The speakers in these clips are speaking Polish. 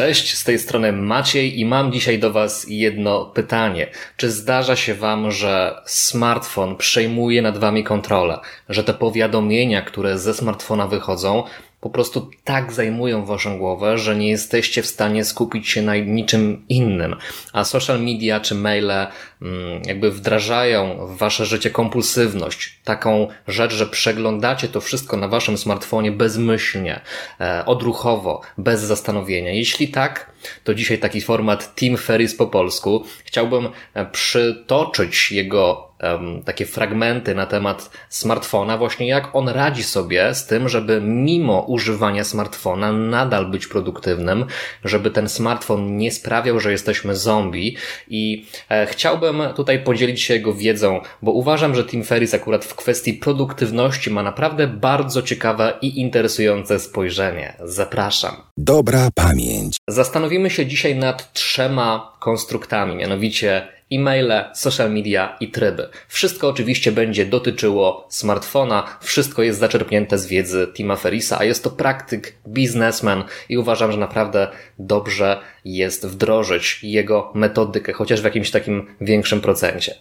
Cześć, z tej strony Maciej i mam dzisiaj do Was jedno pytanie. Czy zdarza się Wam, że smartfon przejmuje nad Wami kontrolę? Że te powiadomienia, które ze smartfona wychodzą, po prostu tak zajmują waszą głowę, że nie jesteście w stanie skupić się na niczym innym. A social media czy maile mm, jakby wdrażają w wasze życie kompulsywność. Taką rzecz, że przeglądacie to wszystko na waszym smartfonie bezmyślnie, e, odruchowo, bez zastanowienia. Jeśli tak, to dzisiaj taki format Team Ferris po polsku. Chciałbym e, przytoczyć jego takie fragmenty na temat smartfona, właśnie jak on radzi sobie z tym, żeby mimo używania smartfona nadal być produktywnym, żeby ten smartfon nie sprawiał, że jesteśmy zombie i e, chciałbym tutaj podzielić się jego wiedzą, bo uważam, że Tim Ferris akurat w kwestii produktywności ma naprawdę bardzo ciekawe i interesujące spojrzenie. Zapraszam. Dobra pamięć. Zastanowimy się dzisiaj nad trzema konstruktami, mianowicie e-maile, social media i tryby. Wszystko oczywiście będzie dotyczyło smartfona, wszystko jest zaczerpnięte z wiedzy Tima Ferisa, a jest to praktyk, biznesmen i uważam, że naprawdę dobrze jest wdrożyć jego metodykę, chociaż w jakimś takim większym procencie.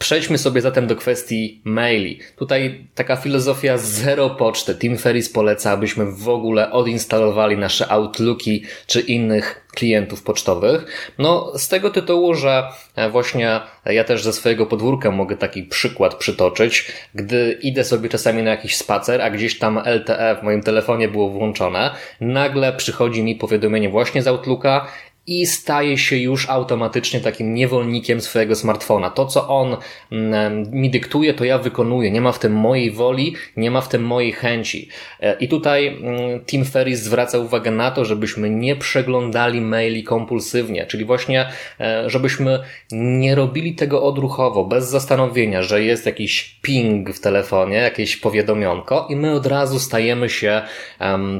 Przejdźmy sobie zatem do kwestii maili. Tutaj taka filozofia zero poczty. Tim Ferris poleca, abyśmy w ogóle odinstalowali nasze Outlooki czy innych klientów pocztowych. No, z tego tytułu, że e, właśnie ja też ze swojego podwórka mogę taki przykład przytoczyć. Gdy idę sobie czasami na jakiś spacer, a gdzieś tam LTE w moim telefonie było włączone, nagle przychodzi mi powiadomienie właśnie z Outlooka i staje się już automatycznie takim niewolnikiem swojego smartfona. To, co on mm, mi dyktuje, to ja wykonuję. Nie ma w tym mojej woli, nie ma w tym mojej chęci. E, I tutaj mm, Tim Ferris zwraca uwagę na to, żebyśmy nie przeglądali maili kompulsywnie, czyli właśnie, e, żebyśmy nie robili tego odruchowo, bez zastanowienia, że jest jakiś ping w telefonie, jakieś powiadomionko i my od razu stajemy się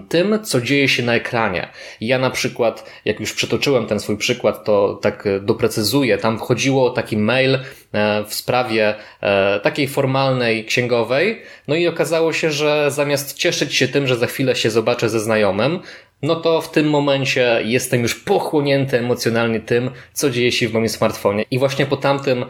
tym, co dzieje się na ekranie. Ja na przykład, jak już przytoczyłem ten swój przykład, to tak e, doprecyzuję. Tam wchodziło taki mail e, w sprawie e, takiej formalnej księgowej, no i okazało się, że zamiast cieszyć się tym, że za chwilę się zobaczę ze znajomym, no to w tym momencie jestem już pochłonięty emocjonalnie tym, co dzieje się w moim smartfonie. I właśnie po tamtym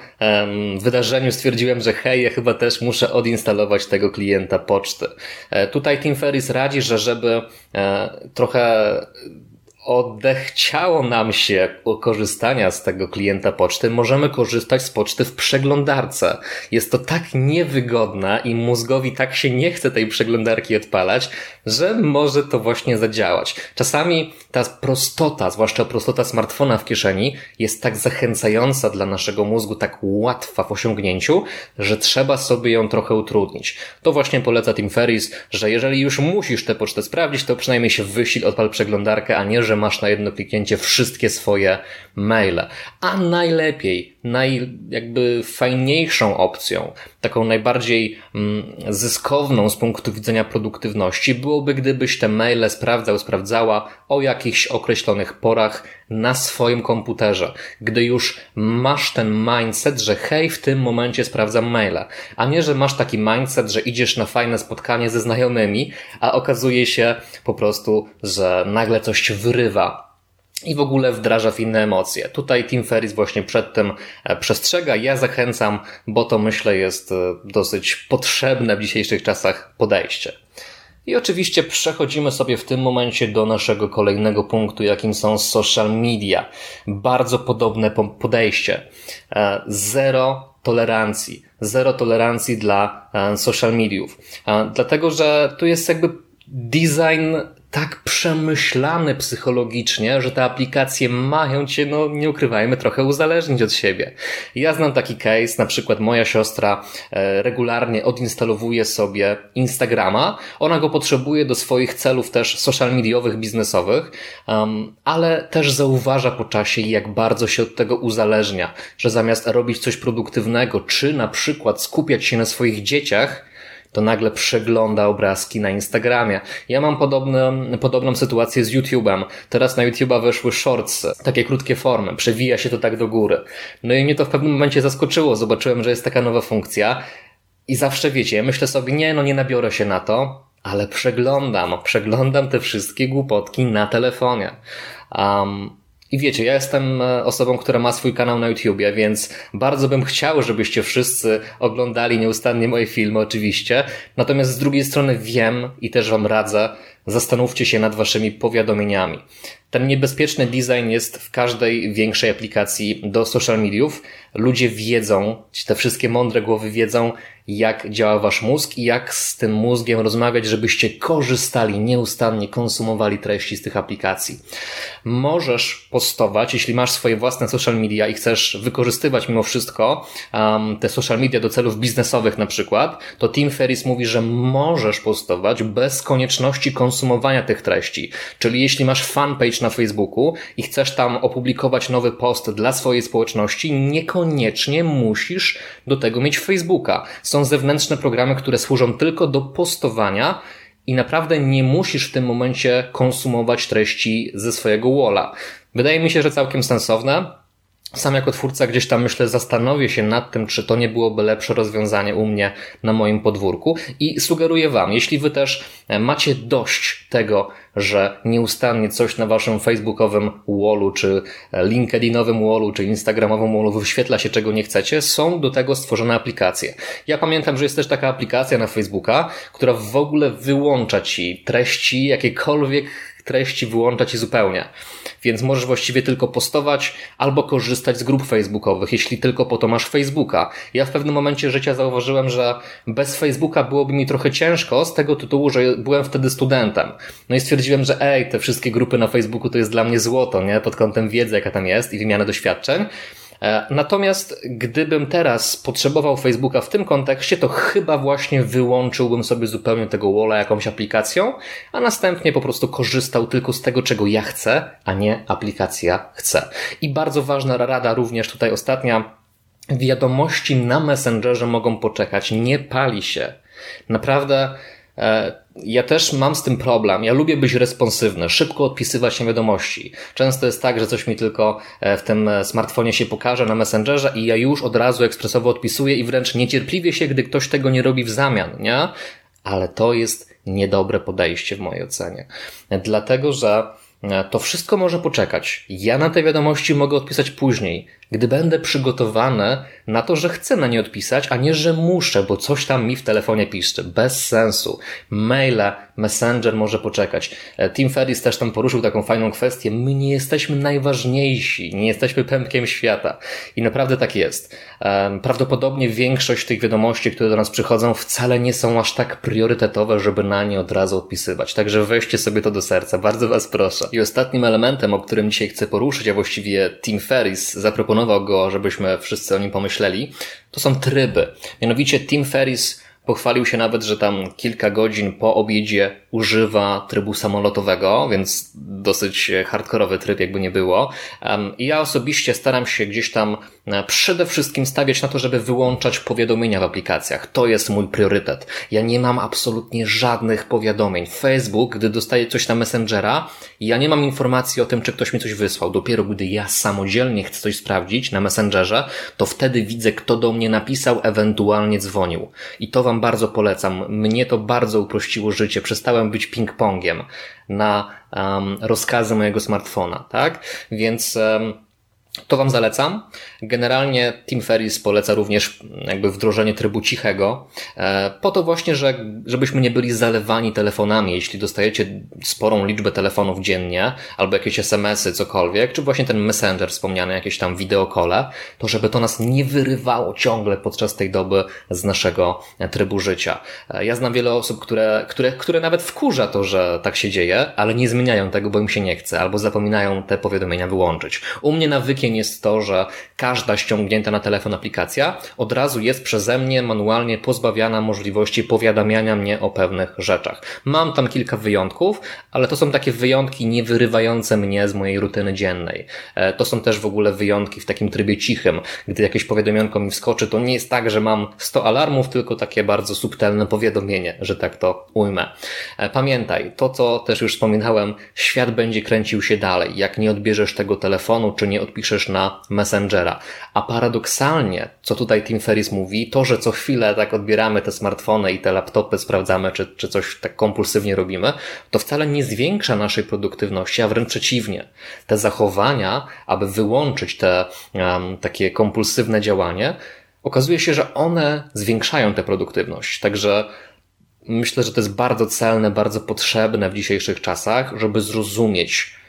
wydarzeniu stwierdziłem, że hej, ja chyba też muszę odinstalować tego klienta poczty. E, tutaj Tim Ferris radzi, że żeby e, trochę odechciało nam się korzystania z tego klienta poczty, możemy korzystać z poczty w przeglądarce. Jest to tak niewygodne i mózgowi tak się nie chce tej przeglądarki odpalać, że może to właśnie zadziałać. Czasami ta prostota, zwłaszcza prostota smartfona w kieszeni, jest tak zachęcająca dla naszego mózgu, tak łatwa w osiągnięciu, że trzeba sobie ją trochę utrudnić. To właśnie poleca Tim Ferris, że jeżeli już musisz tę pocztę sprawdzić, to przynajmniej się wysil, odpal przeglądarkę, a nie, że masz na jedno kliknięcie wszystkie swoje maile. A najlepiej, naj, jakby fajniejszą opcją, taką najbardziej mm, zyskowną z punktu widzenia produktywności byłoby, gdybyś te maile sprawdzał, sprawdzała o jakichś określonych porach na swoim komputerze. Gdy już masz ten mindset, że hej, w tym momencie sprawdzam maile, a nie, że masz taki mindset, że idziesz na fajne spotkanie ze znajomymi, a okazuje się po prostu, że nagle coś wyrywa i w ogóle wdraża w inne emocje. Tutaj Tim Ferris właśnie przed tym e, przestrzega. Ja zachęcam, bo to myślę jest e, dosyć potrzebne w dzisiejszych czasach podejście. I oczywiście przechodzimy sobie w tym momencie do naszego kolejnego punktu, jakim są social media. Bardzo podobne podejście. E, zero tolerancji. Zero tolerancji dla social mediów. Dlatego, że tu jest jakby design tak przemyślane psychologicznie, że te aplikacje mają cię, no nie ukrywajmy, trochę uzależnić od siebie. Ja znam taki case, na przykład moja siostra e, regularnie odinstalowuje sobie Instagrama, ona go potrzebuje do swoich celów też social mediowych, biznesowych, um, ale też zauważa po czasie, jak bardzo się od tego uzależnia, że zamiast robić coś produktywnego, czy na przykład skupiać się na swoich dzieciach, to nagle przegląda obrazki na Instagramie. Ja mam podobną, podobną sytuację z YouTube'em. Teraz na YouTube'a weszły shorts, takie krótkie formy, przewija się to tak do góry. No i mnie to w pewnym momencie zaskoczyło, zobaczyłem, że jest taka nowa funkcja i zawsze wiecie, myślę sobie, nie, no nie nabiorę się na to, ale przeglądam, przeglądam te wszystkie głupotki na telefonie. Um, i wiecie, ja jestem e, osobą, która ma swój kanał na YouTubie, więc bardzo bym chciał, żebyście wszyscy oglądali nieustannie moje filmy, oczywiście. Natomiast z drugiej strony wiem i też wam radzę, zastanówcie się nad waszymi powiadomieniami. Ten niebezpieczny design jest w każdej większej aplikacji do social mediów. Ludzie wiedzą, te wszystkie mądre głowy wiedzą, jak działa wasz mózg i jak z tym mózgiem rozmawiać, żebyście korzystali, nieustannie konsumowali treści z tych aplikacji. Możesz postować, jeśli masz swoje własne social media i chcesz wykorzystywać mimo wszystko um, te social media do celów biznesowych na przykład, to Tim Ferris mówi, że możesz postować bez konieczności konsumowania tych treści. Czyli jeśli masz fanpage na Facebooku i chcesz tam opublikować nowy post dla swojej społeczności, niekoniecznie musisz do tego mieć Facebooka. Są zewnętrzne programy, które służą tylko do postowania i naprawdę nie musisz w tym momencie konsumować treści ze swojego walla. Wydaje mi się, że całkiem sensowne. Sam jako twórca gdzieś tam myślę, zastanowię się nad tym, czy to nie byłoby lepsze rozwiązanie u mnie na moim podwórku i sugeruję Wam, jeśli Wy też e, macie dość tego, że nieustannie coś na Waszym facebookowym wallu, czy e, linkedinowym wallu, czy instagramowym wallu wyświetla się, czego nie chcecie, są do tego stworzone aplikacje. Ja pamiętam, że jest też taka aplikacja na Facebooka, która w ogóle wyłącza Ci treści, jakiekolwiek treści wyłącza Ci zupełnie więc możesz właściwie tylko postować albo korzystać z grup facebookowych, jeśli tylko po to masz Facebooka. Ja w pewnym momencie życia zauważyłem, że bez Facebooka byłoby mi trochę ciężko z tego tytułu, że byłem wtedy studentem. No i stwierdziłem, że ej, te wszystkie grupy na Facebooku to jest dla mnie złoto, nie? Pod kątem wiedzy, jaka tam jest i wymiany doświadczeń. E, natomiast gdybym teraz potrzebował Facebooka w tym kontekście, to chyba właśnie wyłączyłbym sobie zupełnie tego walla jakąś aplikacją, a następnie po prostu korzystał tylko z tego, czego ja chcę, a nie aplikacja chce. I bardzo ważna rada również tutaj ostatnia. Wiadomości na Messengerze mogą poczekać. Nie pali się. Naprawdę E, ja też mam z tym problem. Ja lubię być responsywny, szybko odpisywać na wiadomości. Często jest tak, że coś mi tylko e, w tym e, smartfonie się pokaże na Messengerze i ja już od razu ekspresowo odpisuję i wręcz niecierpliwie się, gdy ktoś tego nie robi w zamian, nie? Ale to jest niedobre podejście w mojej ocenie. Dlatego, że to wszystko może poczekać. Ja na te wiadomości mogę odpisać później gdy będę przygotowany na to, że chcę na nie odpisać, a nie, że muszę, bo coś tam mi w telefonie piszczy. Bez sensu. Maile, Messenger może poczekać. E, Tim Ferris też tam poruszył taką fajną kwestię. My nie jesteśmy najważniejsi, nie jesteśmy pępkiem świata. I naprawdę tak jest. Prawdopodobnie większość tych wiadomości, które do nas przychodzą, wcale nie są aż tak priorytetowe, żeby na nie od razu odpisywać. Także weźcie sobie to do serca. Bardzo Was proszę. I ostatnim elementem, o którym dzisiaj chcę poruszyć, a właściwie Tim Ferris zaproponował zaproponował go, żebyśmy wszyscy o nim pomyśleli, to są tryby. Mianowicie Tim Ferris Pochwalił się nawet, że tam kilka godzin po obiedzie używa trybu samolotowego, więc dosyć hardkorowy tryb, jakby nie było. I ja osobiście staram się gdzieś tam e, przede wszystkim stawiać na to, żeby wyłączać powiadomienia w aplikacjach. To jest mój priorytet. Ja nie mam absolutnie żadnych powiadomień. Facebook, gdy dostaję coś na Messengera, ja nie mam informacji o tym, czy ktoś mi coś wysłał. Dopiero gdy ja samodzielnie chcę coś sprawdzić na Messengerze, to wtedy widzę, kto do mnie napisał, ewentualnie dzwonił. I to Wam bardzo polecam. Mnie to bardzo uprościło życie. Przestałem być ping-pongiem na um, rozkazy mojego smartfona, tak? Więc um, to Wam zalecam. Generalnie Tim Ferris poleca również jakby wdrożenie trybu cichego, e, po to właśnie, że, żebyśmy nie byli zalewani telefonami. Jeśli dostajecie sporą liczbę telefonów dziennie, albo jakieś SMS-y, cokolwiek, czy właśnie ten Messenger wspomniany, jakieś tam wideokole, to żeby to nas nie wyrywało ciągle podczas tej doby z naszego trybu życia. E, ja znam wiele osób, które, które, które nawet wkurza to, że tak się dzieje, ale nie zmieniają tego, bo im się nie chce, albo zapominają te powiadomienia wyłączyć. U mnie nawykiem jest to, że każda ściągnięta na telefon aplikacja od razu jest przeze mnie manualnie pozbawiana możliwości powiadamiania mnie o pewnych rzeczach. Mam tam kilka wyjątków, ale to są takie wyjątki nie wyrywające mnie z mojej rutyny dziennej. E, to są też w ogóle wyjątki w takim trybie cichym. Gdy jakieś powiadomionko mi wskoczy, to nie jest tak, że mam 100 alarmów, tylko takie bardzo subtelne powiadomienie, że tak to ujmę. E, pamiętaj, to co też już wspominałem, świat będzie kręcił się dalej. Jak nie odbierzesz tego telefonu, czy nie odpiszesz piszesz na Messengera. A paradoksalnie, co tutaj Tim Ferris mówi, to, że co chwilę tak odbieramy te smartfony i te laptopy, sprawdzamy, czy, czy coś tak kompulsywnie robimy, to wcale nie zwiększa naszej produktywności, a wręcz przeciwnie. Te zachowania, aby wyłączyć te um, takie kompulsywne działanie, okazuje się, że one zwiększają tę produktywność. Także myślę, że to jest bardzo celne, bardzo potrzebne w dzisiejszych czasach, żeby zrozumieć,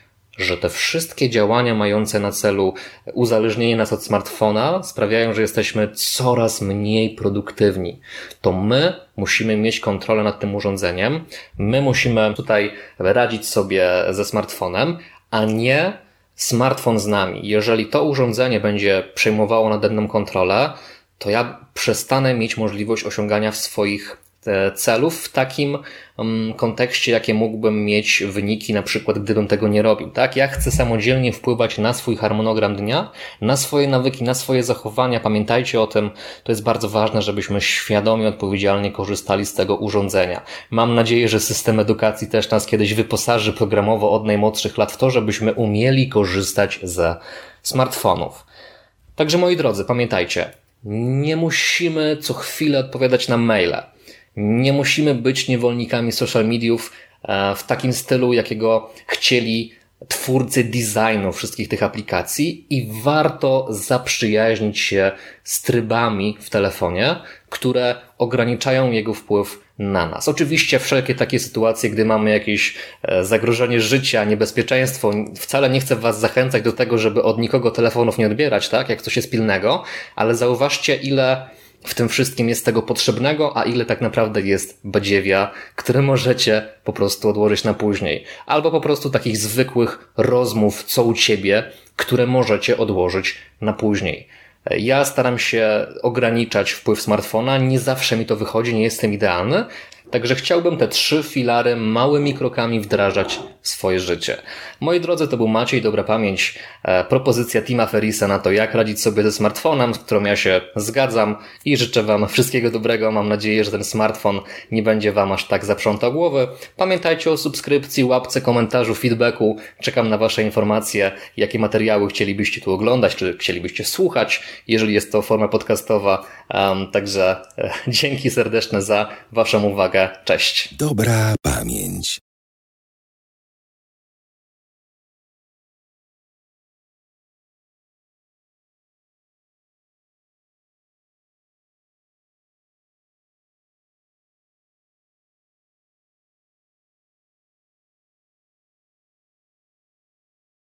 że te wszystkie działania mające na celu uzależnienie nas od smartfona sprawiają, że jesteśmy coraz mniej produktywni. To my musimy mieć kontrolę nad tym urządzeniem, my musimy tutaj radzić sobie ze smartfonem, a nie smartfon z nami. Jeżeli to urządzenie będzie przejmowało nade mną kontrolę, to ja przestanę mieć możliwość osiągania swoich celów w takim mm, kontekście, jakie mógłbym mieć wyniki, na przykład gdybym tego nie robił. Tak? Ja chcę samodzielnie wpływać na swój harmonogram dnia, na swoje nawyki, na swoje zachowania. Pamiętajcie o tym, to jest bardzo ważne, żebyśmy świadomie, odpowiedzialnie korzystali z tego urządzenia. Mam nadzieję, że system edukacji też nas kiedyś wyposaży programowo od najmłodszych lat w to, żebyśmy umieli korzystać ze smartfonów. Także moi drodzy, pamiętajcie, nie musimy co chwilę odpowiadać na maile. Nie musimy być niewolnikami social mediów e, w takim stylu, jakiego chcieli twórcy designu wszystkich tych aplikacji i warto zaprzyjaźnić się z trybami w telefonie, które ograniczają jego wpływ na nas. Oczywiście wszelkie takie sytuacje, gdy mamy jakieś e, zagrożenie życia, niebezpieczeństwo, wcale nie chcę Was zachęcać do tego, żeby od nikogo telefonów nie odbierać, tak, jak coś jest pilnego, ale zauważcie ile w tym wszystkim jest tego potrzebnego, a ile tak naprawdę jest badziewia, które możecie po prostu odłożyć na później. Albo po prostu takich zwykłych rozmów, co u ciebie, które możecie odłożyć na później. Ja staram się ograniczać wpływ smartfona, nie zawsze mi to wychodzi, nie jestem idealny, Także chciałbym te trzy filary małymi krokami wdrażać w swoje życie. Moi drodzy, to był Maciej Dobra Pamięć, e, propozycja Tima Ferisa na to, jak radzić sobie ze smartfonem, z którą ja się zgadzam i życzę Wam wszystkiego dobrego. Mam nadzieję, że ten smartfon nie będzie Wam aż tak zaprzątał głowy. Pamiętajcie o subskrypcji, łapce, komentarzu, feedbacku. Czekam na Wasze informacje, jakie materiały chcielibyście tu oglądać, czy chcielibyście słuchać, jeżeli jest to forma podcastowa. Um, także e, dzięki serdeczne za Waszą Cześć. Dobra pamięć.